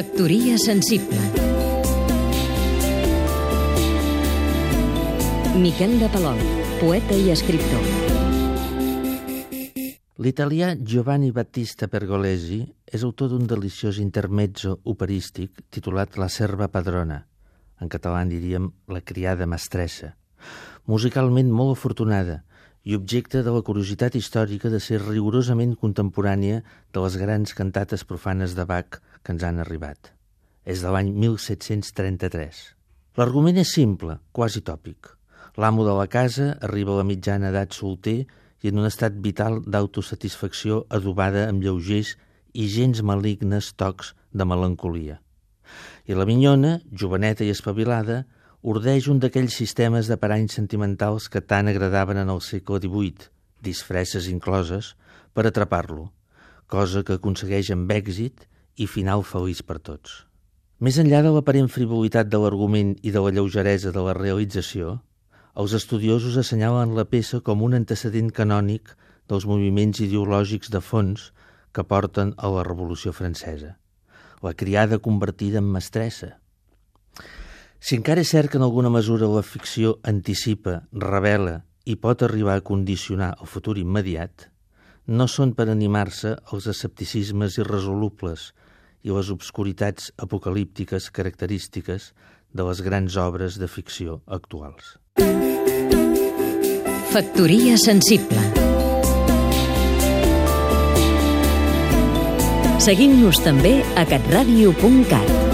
Factoria sensible Miquel de Palol, poeta i escriptor L'italià Giovanni Battista Pergolesi és autor d'un deliciós intermezzo operístic titulat La serva padrona. En català en diríem La criada mestressa. Musicalment molt afortunada i objecte de la curiositat històrica de ser rigorosament contemporània de les grans cantates profanes de Bach que ens han arribat. És de l'any 1733. L'argument és simple, quasi tòpic. L'amo de la casa arriba a la mitjana edat solter i en un estat vital d'autosatisfacció adobada amb lleugers i gens malignes tocs de melancolia. I la minyona, joveneta i espavilada, ordeix un d'aquells sistemes de paranys sentimentals que tant agradaven en el segle XVIII, disfresses incloses, per atrapar-lo, cosa que aconsegueix amb èxit i final feliç per tots. Més enllà de l'aparent frivolitat de l'argument i de la lleugeresa de la realització, els estudiosos assenyalen la peça com un antecedent canònic dels moviments ideològics de fons que porten a la Revolució Francesa. La criada convertida en mestressa. Si encara és cert que en alguna mesura la ficció anticipa, revela i pot arribar a condicionar el futur immediat, no són per animar-se els escepticismes irresolubles i les obscuritats apocalíptiques característiques de les grans obres de ficció actuals. Factoria sensible Seguim-nos també a catradio.cat